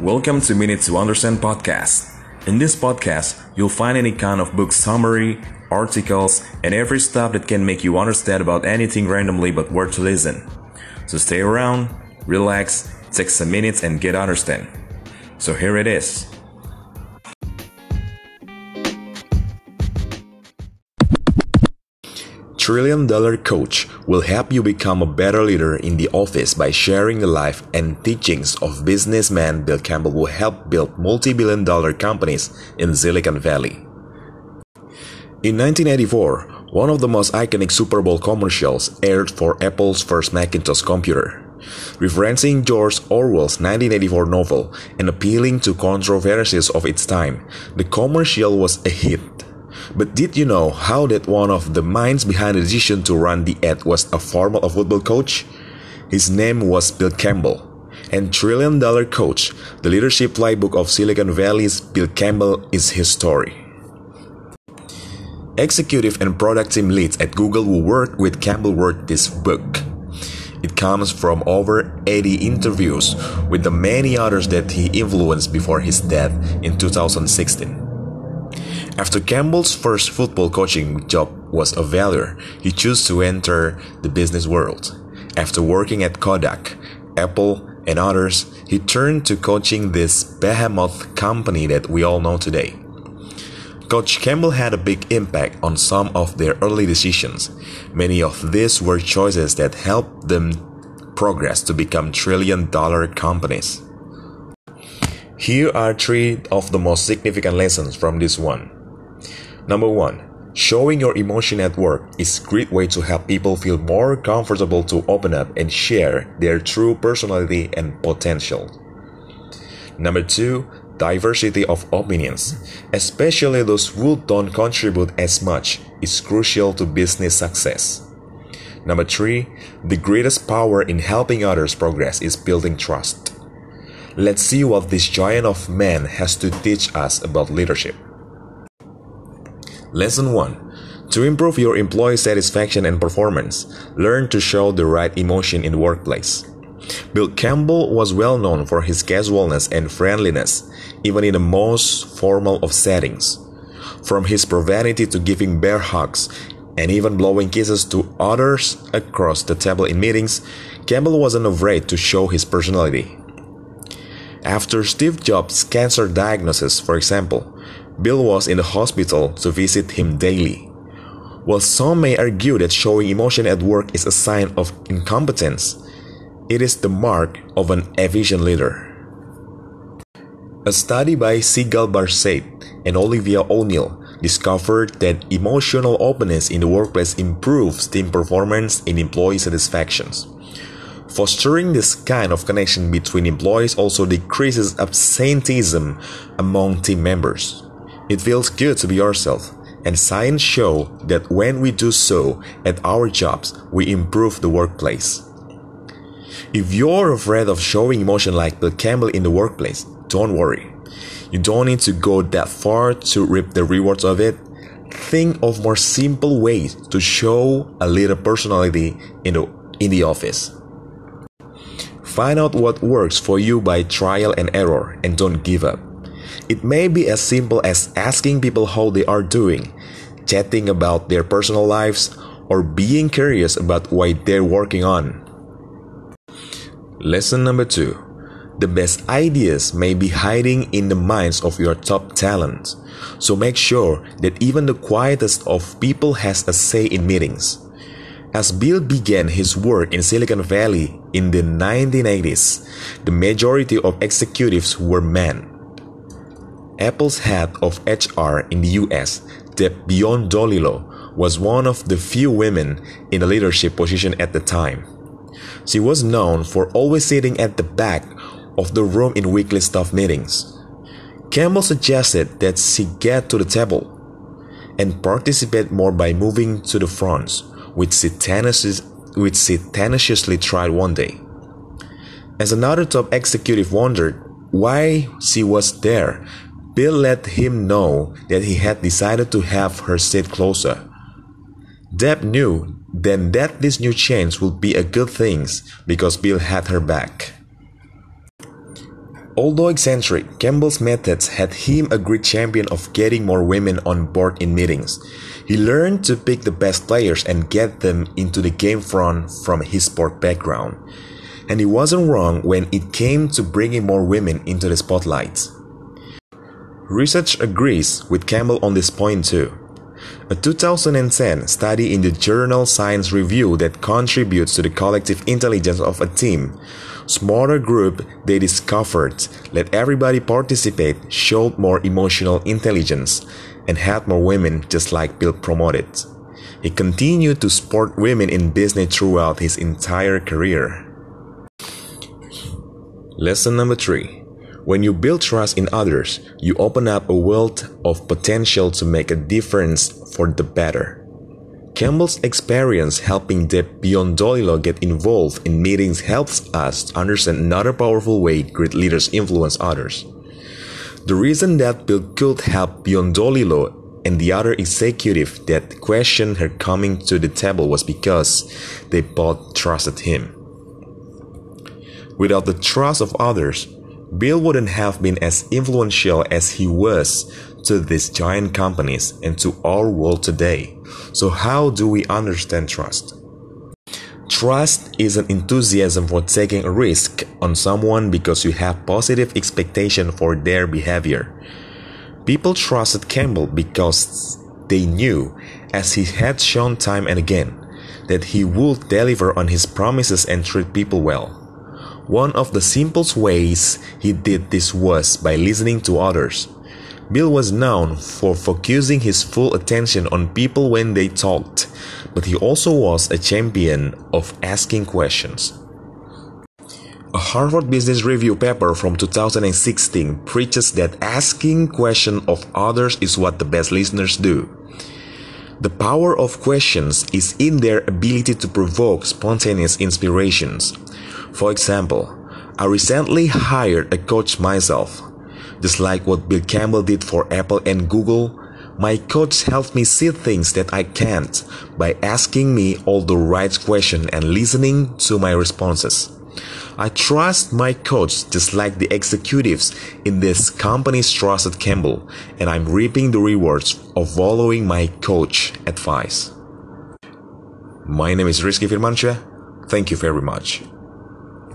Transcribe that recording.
Welcome to Minute to Understand podcast. In this podcast, you'll find any kind of book summary, articles, and every stuff that can make you understand about anything randomly but worth to listen. So stay around, relax, take some minutes and get understand. So here it is. Trillion Dollar Coach will help you become a better leader in the office by sharing the life and teachings of businessman Bill Campbell who helped build multi-billion dollar companies in Silicon Valley. In 1984, one of the most iconic Super Bowl commercials aired for Apple's first Macintosh computer. Referencing George Orwell's 1984 novel and appealing to controversies of its time, the commercial was a hit. But did you know how that one of the minds behind the decision to run the ad was a former football coach? His name was Bill Campbell. And Trillion Dollar Coach, the leadership playbook of Silicon Valley's Bill Campbell is his story. Executive and product team leads at Google who worked with Campbell wrote this book. It comes from over 80 interviews with the many others that he influenced before his death in 2016. After Campbell's first football coaching job was a failure, he chose to enter the business world. After working at Kodak, Apple, and others, he turned to coaching this behemoth company that we all know today. Coach Campbell had a big impact on some of their early decisions. Many of these were choices that helped them progress to become trillion dollar companies. Here are three of the most significant lessons from this one. Number one, showing your emotion at work is a great way to help people feel more comfortable to open up and share their true personality and potential. Number two, diversity of opinions, especially those who don't contribute as much, is crucial to business success. Number three, the greatest power in helping others progress is building trust. Let's see what this giant of man has to teach us about leadership. Lesson 1 To improve your employee satisfaction and performance, learn to show the right emotion in the workplace. Bill Campbell was well known for his casualness and friendliness, even in the most formal of settings. From his profanity to giving bear hugs and even blowing kisses to others across the table in meetings, Campbell wasn't afraid to show his personality. After Steve Jobs' cancer diagnosis, for example, Bill was in the hospital to visit him daily. While some may argue that showing emotion at work is a sign of incompetence, it is the mark of an efficient leader. A study by Sigal Barsade and Olivia O'Neill discovered that emotional openness in the workplace improves team performance and employee satisfaction. Fostering this kind of connection between employees also decreases absenteeism among team members. It feels good to be yourself, and science show that when we do so at our jobs, we improve the workplace. If you're afraid of showing emotion like Bill Campbell in the workplace, don't worry. You don't need to go that far to reap the rewards of it. Think of more simple ways to show a little personality in the, in the office. Find out what works for you by trial and error and don't give up. It may be as simple as asking people how they are doing, chatting about their personal lives, or being curious about what they're working on. Lesson number two The best ideas may be hiding in the minds of your top talent, so make sure that even the quietest of people has a say in meetings. As Bill began his work in Silicon Valley in the 1980s, the majority of executives were men. Apple's head of HR in the US, Deb Beyond Biondolillo, was one of the few women in a leadership position at the time. She was known for always sitting at the back of the room in weekly staff meetings. Campbell suggested that she get to the table and participate more by moving to the front, which she, tenaciously, which she tenaciously tried one day. As another top executive wondered why she was there, Bill let him know that he had decided to have her sit closer. Deb knew then that this new change would be a good thing because Bill had her back. although eccentric, Campbell's methods had him a great champion of getting more women on board in meetings. He learned to pick the best players and get them into the game front from his sport background. And he wasn't wrong when it came to bringing more women into the spotlight. Research agrees with Campbell on this point too. A 2010 study in the journal Science Review that contributes to the collective intelligence of a team smaller group they discovered let everybody participate showed more emotional intelligence and had more women just like Bill promoted. He continued to support women in business throughout his entire career. Lesson number 3. When you build trust in others, you open up a world of potential to make a difference for the better. Campbell's experience helping Deb Beyond Biondolillo get involved in meetings helps us understand another powerful way great leaders influence others. The reason that Bill could help Biondolillo and the other executive that questioned her coming to the table was because they both trusted him. Without the trust of others, Bill wouldn't have been as influential as he was to these giant companies and to our world today. So, how do we understand trust? Trust is an enthusiasm for taking a risk on someone because you have positive expectation for their behavior. People trusted Campbell because they knew, as he had shown time and again, that he would deliver on his promises and treat people well. One of the simplest ways he did this was by listening to others. Bill was known for focusing his full attention on people when they talked, but he also was a champion of asking questions. A Harvard Business Review paper from 2016 preaches that asking questions of others is what the best listeners do. The power of questions is in their ability to provoke spontaneous inspirations. For example, I recently hired a coach myself. Just like what Bill Campbell did for Apple and Google, my coach helped me see things that I can't by asking me all the right questions and listening to my responses. I trust my coach just like the executives in this company trusted Campbell, and I'm reaping the rewards of following my coach advice. My name is Rizky Firmansyah. Thank you very much.